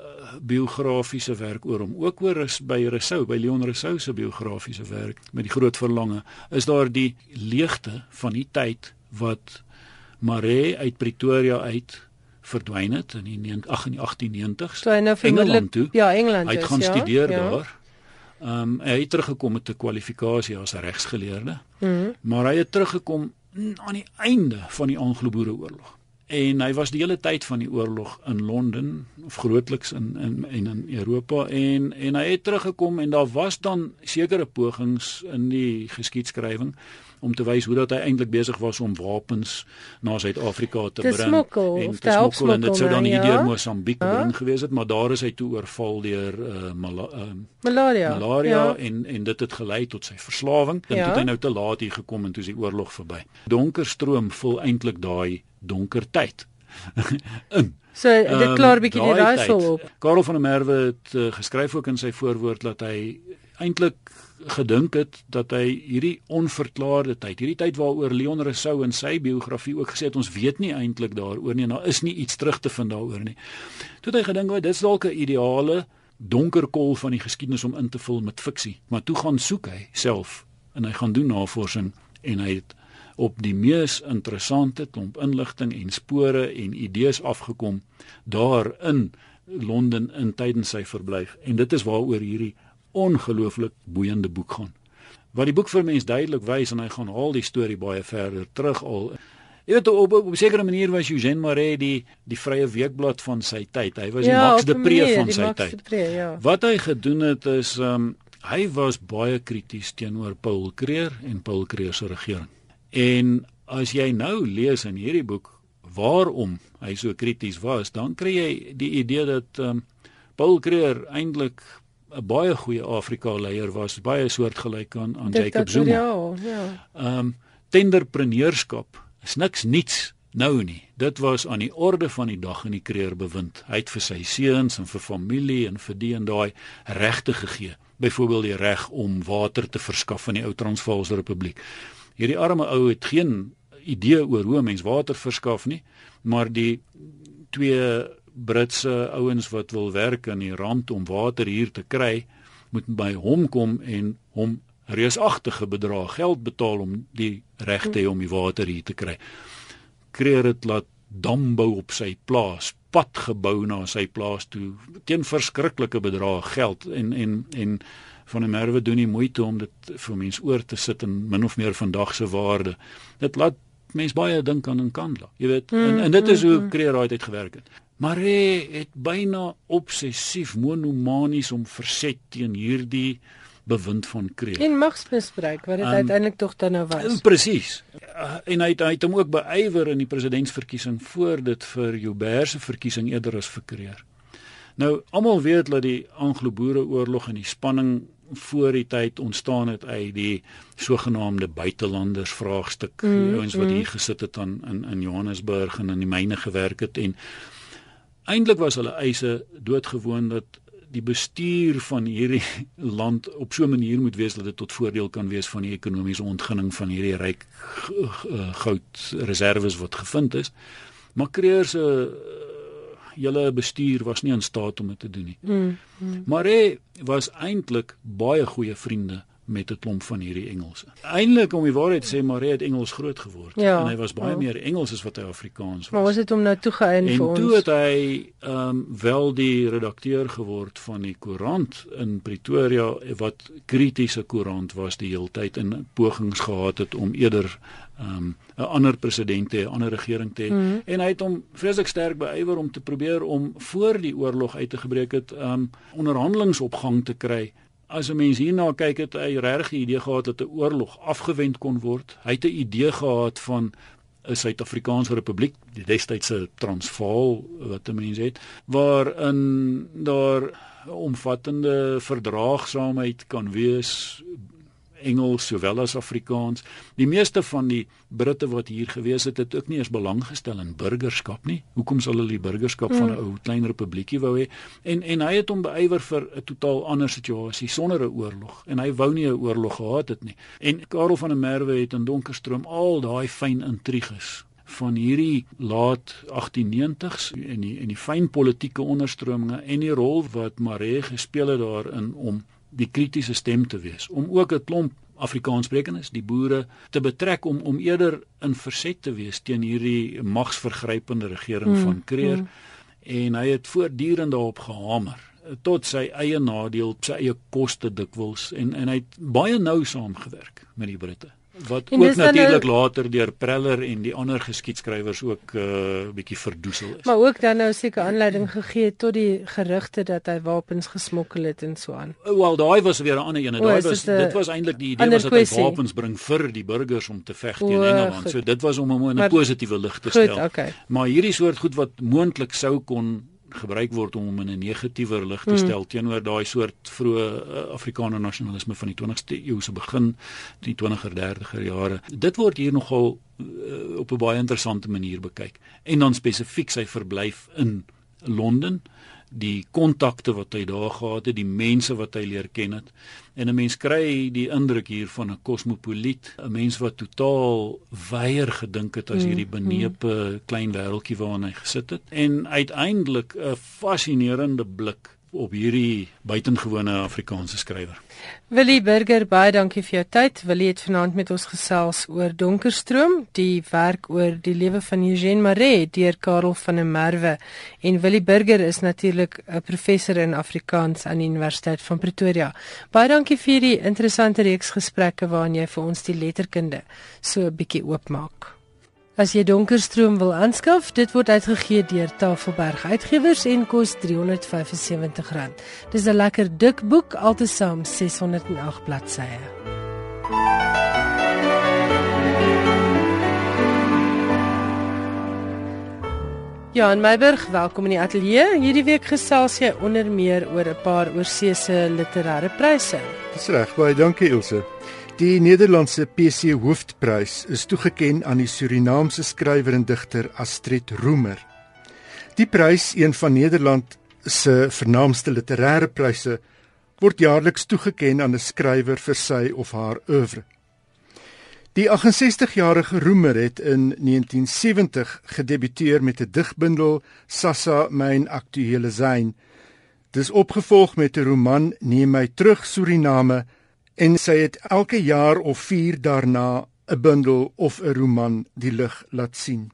biografiese werk oor hom ook oor is by Rousseau by Leon Rousseau se biografiese werk met die groot verlange is daar die leegte van die tyd wat Maree uit Pretoria uit verdwyn het in die 1890s
so hy nou vermoedelik ja Engeland
hy het gaan
ja,
studeer
ja.
daar Ehm um, hy het teruggekom met 'n kwalifikasie as 'n regsgeleerde.
Mm
Maar hy het teruggekom aan die einde van die Anglo-Boereoorlog. En hy was die hele tyd van die oorlog in Londen of grootliks in in en in Europa en en hy het teruggekom en daar was dan sekere pogings in die geskiedskrywing om te wys hoe dat hy eintlik besig was om wapens na Suid-Afrika te,
Te
bring
smokkel
en te
help
smokkel en dit sou dan
smokkel,
hier
ja.
deur Mosambiek
Ja.
gebring gewees het, maar daar is hy toe oorval deur uh, mala, uh,
Malaria.
malaria
Ja.
en en dit het gelei tot sy verslawing en
Ja.
toe het hy nou te laat hier gekom en toe is die oorlog verby. Donker stroom vul eintlik daai donker tyd in.
So dit
Ehm,
klaar bietjie die raaisel op.
Karel van der Merwe het uh, geskryf ook in sy voorwoord dat hy eintlik gedink het dat hy hierdie onverklaarde tyd, hierdie tyd waaroor Leon Rousseau in sy biografie ook gesê het ons weet nie eintlik daaroor nie en daar is nie iets terug te vind daaroor nie. Toe het hy gedink, "Wat dis dalk 'n ideale donker kol van die geskiedenis om in te vul met fiksie." Maar toe gaan soek hy self en hy gaan doen navorsing en hy het op die mees interessante klomp inligting en spore en idees afgekom daar in Londen in tydens sy verblyf en dit is waaroor hierdie ongelooflik boeiende boek gaan. Wat die boek vir mense duidelik wys en hy gaan haal die storie baie verder terug al Jy weet op, op, op 'n sekere manier was Eugène Marais die die vrye weekblad van sy tyd. Hy was die
ja,
Max
op
de Pre van
die
sy
Max
tyd.
de Pre, ja.
Wat hy gedoen het is um hy was baie krities teenoor Paul Creer en Paul Creer se regering. En as jy nou lees in hierdie boek waarom hy so krities was, dan kry jy die idee dat um Paul Creer eintlik 'n baie goeie Afrika leier was, baie soortgelyk aan aan Jacob Zuma.
Diktatoriaal, Ja.
Um tenderpreneurskap is niks niets nou nie. Dit was aan die orde van die dag in die Kreer bewind. Hy het vir sy seuns en vir familie en vir die en daai regte gegee. Byvoorbeeld die reg om water te verskaf aan die ou Transvaalse Republiek. Hierdie arme ou het geen idee oor hoe mens water verskaf nie, maar die twee Britse ouens wat wil werk aan die rand om water hier te kry, moet by hom kom en hom reusagtige bedrag geld betaal om die reg te hê om die water hier te kry. Kreer dit laat dam bou op sy plaas, pad gebou na sy plaas toe teen verskriklike bedrag geld en en en van die merwe doen nie moeite om dit vir mense oor te sit in min of meer vandag se waarde. Dit laat mense baie dink aan 'n kandla. Jy weet, en, en dit is hoe Kreer daai tyd gewerk het. Maar hy het byna obsessief monomanies om verset teen hierdie bewind van Kreer.
En magsmisbruik wat dit
Um,
uiteindelik tog dan nou was.
Presies. Uh, En hy het, hy het hom ook beywer in die presidentsverkiesing voor dit vir Joubert se verkiesing eerder as vir Kreer. Nou almal weet dat die Anglo-Boereoorlog en die spanning voor die tyd ontstaan het uit die sogenaamde buitelanders vraagstuk. Mm, ouens wat hier gesit het aan in in Johannesburg en in die myne gewerk het en eintlik was hulle eise doodgewoon dat die bestuur van hierdie land op so 'n manier moet wees dat dit tot voordeel kan wees van die ekonomiese ontginning van hierdie ryk eh, goudreserwes wat gevind is. Maar Kreer se hele bestuur was nie in staat om dit te doen nie.
Mm.
Maar hy was eintlik baie goeie vriende met 'n klomp van hierdie Engelse. Eintlik om die waarheid sê, maar hy het Engels groot geword
Ja,
en hy was baie
ja.
meer Engels as wat hy Afrikaans was.
Maar was dit om nou toegeëien
En
vir ons?
toe het hy ehm um, wel die redakteur geword van die koerant in Pretoria wat kritiese koerant was die hele tyd en pogings gehad het om eerder ehm um, 'n ander president te hê, 'n ander regering te hê.
Mhm.
En hy het hom vreeslik sterk beywer om te probeer om voor die oorlog uit te gebreek het ehm um, onderhandelinge op gang te kry. As 'n mens hierna kyk het hy regtig 'n idee gehad dat 'n oorlog afgewend kon word. Hy het 'n idee gehad van 'n Suid-Afrikaanse republiek, die destydse Transvaal wat 'n mens het, daar 'n omvattende verdraagsaamheid kan wees Engels sowel as Afrikaans. Die meeste van die Britte wat hier gewees het, het ook nie eens belang gestel in burgerskap nie. Hoekom sal hulle die burgerskap van 'n ou klein republiekie wou hê? En en hy het hom beywer vir 'n totaal ander situasie sonder 'n oorlog en hy wou nie 'n oorlog gehad het nie. En Karel van der Merwe het in Donkerstroom al daai fyn intriges van hierdie laat 1890s en die en die fyn politieke onderstrominge en die rol wat Maree gespeel het daarin om die kritiese stem te wees om ook 'n klomp Afrikaanssprekendes, die boere te betrek om om eerder in verset te wees teen hierdie magsvergrypende regering mm, van Kreer mm. en hy het voortdurend daarop gehamer tot sy eie nadeel, sy eie koste dikwels en en hy het baie nou saamgewerk met die Britte wat en ook natuurlik nou, later deur Preller en die ander geskiedskrywers ook 'n uh, bietjie verdoesel is.
Maar ook dan nou seker aanleiding gegee tot die gerugte dat hy wapens gesmokkel het en so aan.
Wel, daai was weer 'n ander een. Daai was dit was eintlik die idee was dat hy wapens bring vir die burgers om te veg teen Engeland. Goed. So dit was om hom in 'n positiewe lig te stel.
Goed, okay.
Maar hierdie soort goed wat moontlik sou kon gebruik word om hom in 'n negatiewer lig te hmm. stel mm. teenoor daai soort vroeë uh, Afrikaner nasionalisme van die 20ste eeu se begin, die 20er 30er jare. Dit word hier nogal uh, op 'n baie interessante manier bekyk. En dan spesifiek sy verblyf in Londen die kontakte wat hy daar gehad het, die mense wat hy leer ken het. En 'n mens kry die indruk hier van 'n kosmopoliet, 'n mens wat totaal weier gedink het as mm, hierdie benepe mm. klein wêreltjie waarin hy gesit het en uiteindelik 'n fascinerende blik op hierdie buitengewone Afrikaanse skrywer.
Willie Burger, baie dankie vir jou tyd. Willie het vanaand met ons gesels oor Donkerstroom, die werk oor die lewe van Eugène Marais deur Karel van der Merwe. En Willie Burger is natuurlik 'n professor in Afrikaans aan die Universiteit van Pretoria. Baie dankie vir hierdie interessante reeks gesprekke waarin jy vir ons die letterkunde so 'n bietjie oopmaak. As jy Donkerstroom wil aanskaf, dit word uitgegee deur Tafelberg Uitgewers en kos R375. Dis 'n lekker dik boek, altesaam 608 bladsye. Jan Meiburg, welkom in die ateljee. Hierdie week gesels jy onder meer oor 'n paar oorsese literêre pryse.
Dis reg, baie dankie Ilse. Die Nederlandse PC Hoofprys is toegekend aan die Surinaamse skrywer en digter Astrid Roemer. Die prys, een van Nederland se vernaamste literêre pryse, word jaarliks toegekend aan 'n skrywer vir sy of haar oeuvre. Die 68-jarige Roemer het in 1970 gedebuteer met 'n digbundel Sassa myn aktuele sein. Dis opgevolg met 'n roman Neem my terug Suriname en sy het elke jaar of 4 daarna 'n bundel of 'n roman die lig laat sien.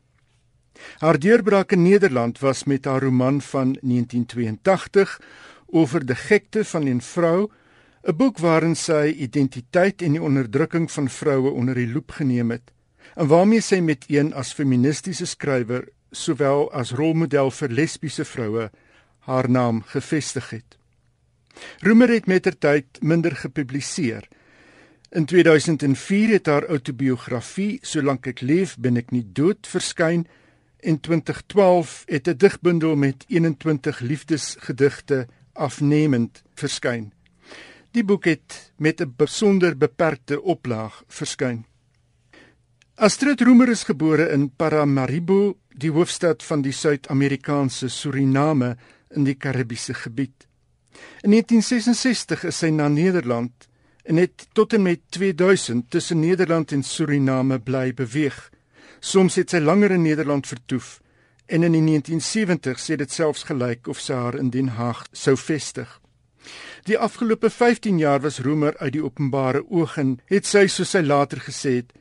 Haar deurbraak in Nederland was met haar roman van 1982 oor die gekte van 'n vrou, 'n boek waarin sy identiteit en die onderdrukking van vroue onder die loep geneem het en waarmee sy met een as feministiese skrywer sowel as rolmodel vir lesbiese vroue haar naam gevestig het. Roemer het mettertyd minder gepubliseer. In 2004 het haar outobiografie Solank ek leef, ben ek nie dood verskyn. In 2012 het 'n digbundel met 21 liefdesgedigte afnemend verskyn. Die boek het met 'n besonder beperkte oplaag verskyn. Astrid Roemer is gebore in Paramaribo, die hoofstad van die Suid-Amerikaanse Suriname in die Karibiese gebied. In 1966 is sy na Nederland en het tot en met 2000 tussen Nederland en Suriname bly beweeg. Soms het sy langer in Nederland vertoef en in die 1970s het dit selfs gelyk of sy haar in Den Haag sou vestig. Die afgelope 15 jaar was Roemer uit die openbare oog en het sy soos sy later gesê het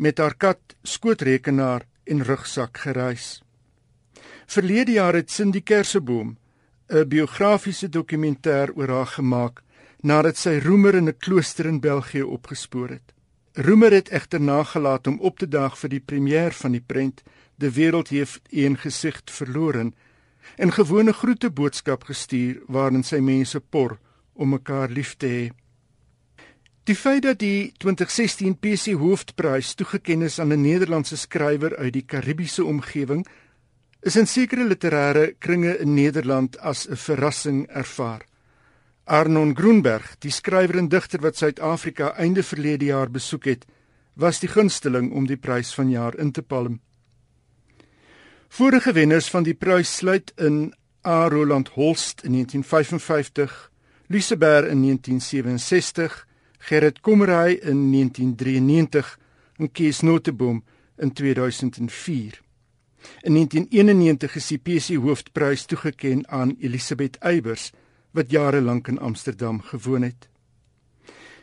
met haar kat, skootrekenaar en rugsak gereis. Verlede jaar het Cindy Kerseboom 'n biografiese dokumentêr oor haar gemaak nadat sy Roemer in 'n klooster in België opgespoor het. Roemer het egter nagelaat om op te daag vir die premier van die prent De wêreld het een gesig verloor en gewone groete boodskap gestuur waarin sy mense por om mekaar lief te hê. Die feit dat die 2016 PC Hoofprys toegekend is aan 'n Nederlandse skrywer uit die Karibiese omgewing is in sekere literêre kringe in Nederland as 'n verrassing ervaar. Arnon Groenberg, die skrywer en digter wat Suid-Afrika einde verlede jaar besoek het, was die gunsteling om die prys van jaar in te palm. Vorige wenners van die prys sluit in A. Roland Holst in 1955, Liseberg in 1967, Gerrit Komrey in 1993 en Kees Noteboom in 2004. In 1991 is die PC Hoofprys toegekend aan Elisabeth Eybers wat jare lank in Amsterdam gewoon het.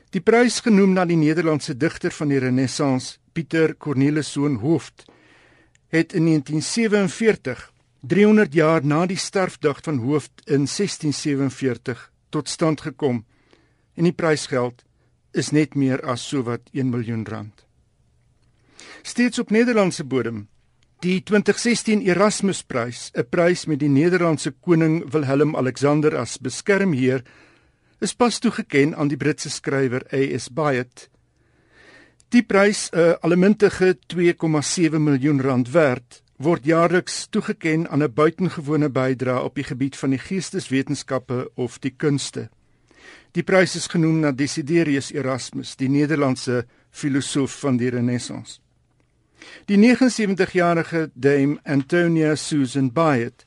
Die prys genoem na die Nederlandse digter van die Renessans, Pieter Corneliszoon Hooft, het in 1947 300 jaar na die sterfdag van Hooft in 1647 tot stand gekom en die prysgeld is net meer as sowat 1 miljoen rand. Steeds op Nederlandse bodem Die 2016 Erasmusprys, 'n prys met die Nederlandse koning Willem Alexander as beskermheer, is pas toegeken aan die Britse skrywer A.S. Byatt. Die prys, 'n allemintige 2,7 miljoen rand werd, word jaarliks toegeken aan 'n buitengewone bydrae op die gebied van die geesteswetenskappe of die kunste. Die prys is genoem na Desiderius Erasmus, die Nederlandse filosoof van die Renessans. Die 79-jarige Dame Antonia Susan Byatt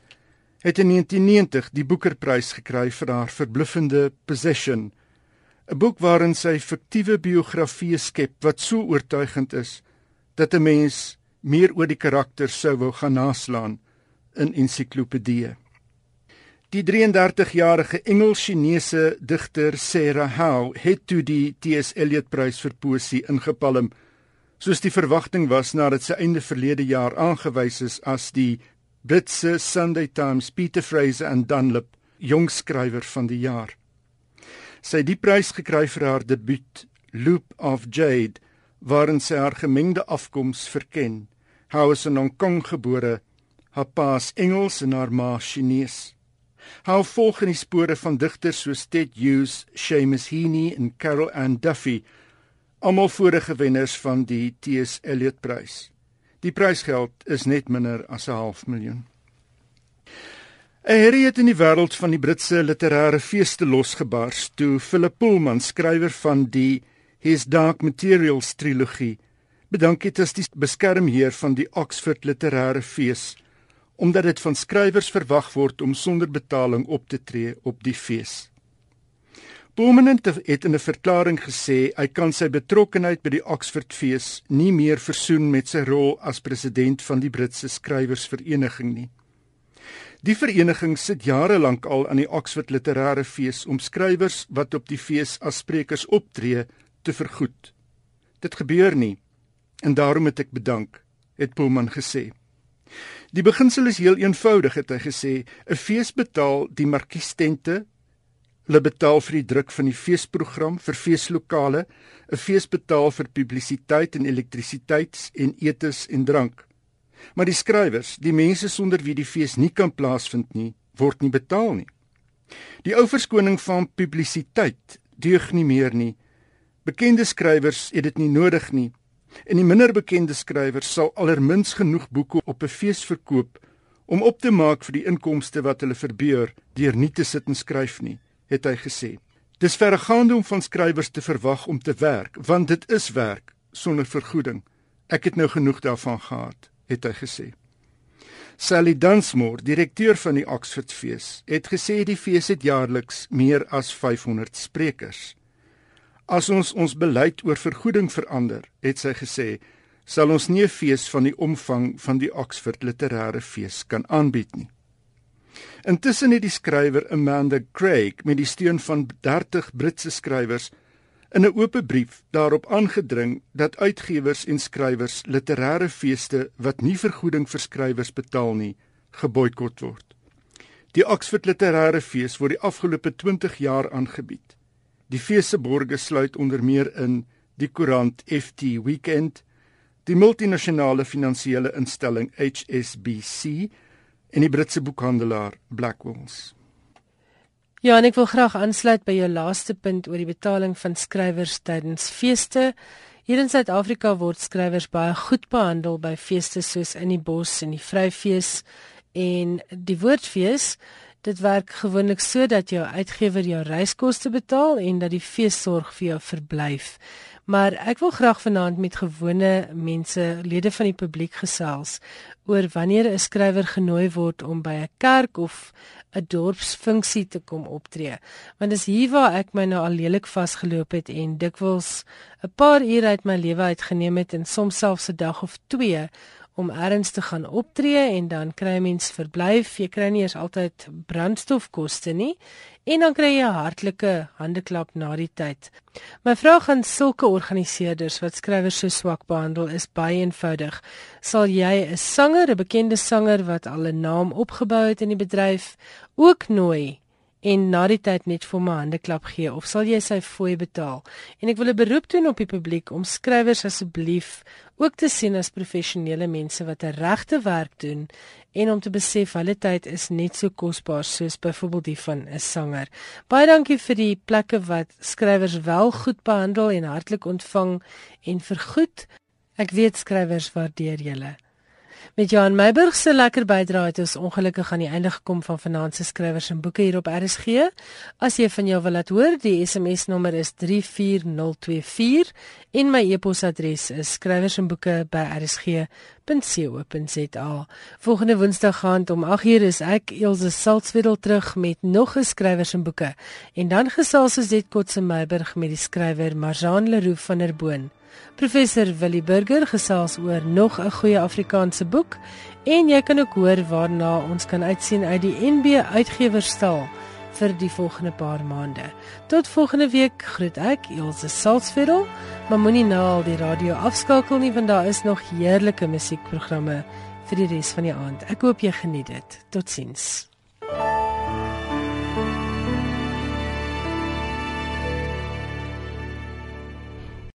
het in 1990 die Boekerprys gekry vir haar verbluffende Possession, 'n boek waarin sy fiktiewe biografie skep wat so oortuigend is dat 'n mens meer oor die karakter sou wou gaan naslaan in ensiklopedieë. Die 33-jarige Engels-Chinese digter Sarah Howe het toe die T.S. Eliot Prys vir poesie ingepalm soos die verwagting was nadat sy einde verlede jaar aangewys is as die Britse Sunday Times Peter Fraser and Dunlop jongskrywer van die jaar. Sy het die prys gekry vir haar debuut Loop of Jade waarin sy haar gemengde afkoms verken. Hou is in Hong Kong gebore, haar pa is Engels en haar ma Chinese. Hou volg in die spore van digters soos Ted Hughes, Seamus Heaney en Carol Ann Duffy almal vorige wenners van die T.S. Eliot Prys. Die prysgeld is net minder as 'n half miljoen. 'n Herrie het in die wêreld van die Britse literêre feeste losgebars toe Philip Pullman, skrywer van die His Dark Materials trilogie, bedank het as die beskermheer van die Oxford Literêre Fees omdat dit van skrywers verwag word om sonder betaling op te tree op die fees. Prominent het in 'n verklaring gesê hy kan sy betrokkeheid by die Oxford Fees nie meer versoen met sy rol as president van die Britse skrywersvereniging nie. Die vereniging sit jare lank al aan die Oxford Literêre Fees om skrywers wat op die fees as sprekers optree te vergoed. Dit gebeur nie en daarom het ek bedank, het Pullman gesê. Die beginsel is heel eenvoudig het hy gesê, 'n fees betaal die markiestente Hulle betaal vir die druk van die feesprogram vir feeslokale, 'n fees betaal vir publisiteit en elektrisiteit en etes en drank. Maar die skrywers, die mense sonder wie die fees nie kan plaasvind nie, word nie betaal nie. Die ou verskoning van publisiteit deug nie meer nie. Bekende skrywers het dit nie nodig nie. En die minder bekende skrywers sal allermins genoeg boeke op 'n fees verkoop om op te maak vir die inkomste wat hulle verbeur deur nie te sit en skryf nie het hy gesê. Dis verregaande om van skrywers te verwag om te werk, want dit is werk sonder vergoeding. Ek het nou genoeg daarvan gehad, het hy gesê. Sally Dunsmore, direkteur van die Oxford Fees, het gesê die fees het jaarliks meer as 500 sprekers. As ons ons beleid oor vergoeding verander, het sy gesê, sal ons nie 'n fees van die omvang van die Oxford Literêre Fees kan aanbied nie. Intussen het die skrywer Amanda Craig met die steun van 30 Britse skrywers in 'n oop brief daarop aangedring dat uitgewers en skrywers literêre feeste wat nie vergoeding vir skrywers betaal nie, geboikot word. Die Oxford Literêre Fees word die afgelope 20 jaar aangebied. Die fees se borgers sluit onder meer in die koerant FT Weekend, die multinasjonale finansiële instelling HSBC en die Britse boekhandelaar Blackwells.
Ja, en ek wil graag aansluit by jou laaste punt oor die betaling van skrywers tydens feeste. Hier in Suid-Afrika word skrywers baie goed behandel by feeste soos in die bos en die Vryfees en die Woordfees. Dit werk gewoonlik so dat jou uitgewer jou reiskoste betaal en dat die fees sorg vir jou verblyf. Maar ek wil graag vanaand met gewone mense, lede van die publiek gesels oor wanneer 'n skrywer genooi word om by 'n kerk of 'n dorpsfunksie te kom optree. Want dis hier waar ek my nou al lelik vasgeloop het en dikwels 'n paar ure uit my lewe uitgeneem het en soms selfs 'n dag of 2 om ergens te gaan optree en dan kry mens verblyf. Jy kry nie eers altyd brandstofkoste nie en dan kry jy 'n hartlike handeklap na die tyd. My vraag aan sulke organiseerders wat skrywers so swak behandel is baie eenvoudig. Sal jy 'n sanger, 'n bekende sanger wat al 'n naam opgebou het in die bedryf, ook nooi en na die tyd net vir my hande klap gee of sal jy sy fooi betaal? En ek wil 'n beroep doen op die publiek om skrywers asseblief ook te sien as professionele mense wat 'n regte werk doen en om te besef hulle tyd is net so kosbaar soos byvoorbeeld die van 'n sanger. Baie dankie vir die plekke wat skrywers wel goed behandel en hartlik ontvang en vergoed. Ek weet skrywers waardeer julle. Met Johan Meiburg se lekker bydrae het ons ongelukkig aan die einde gekom van vanaand se skrywers en boeke hier op RSG. As jy van jou wil laat hoor, die SMS nommer is 34024 en my e-posadres is skrywersenboeke@rsg.co.za. Volgende Woensdag aand om 8:00 is ek Elsje Salzwetel terug met nog 'n skrywers en boeke. En dan gesels ons dit Kotse Meiburg met die skrywer Marjane Leroux van der Boon. Professor Willie Burger gesels oor nog 'n goeie Afrikaanse boek en jy kan ook hoor waarna ons kan uitsien uit die NB uitgewerstal vir die volgende paar maande. Tot volgende week groet ek Elsje Salzveld. Maar moenie nou al die radio afskakel nie want daar is nog heerlike musiekprogramme vir die res van die aand. Ek hoop jy geniet dit. Totsiens.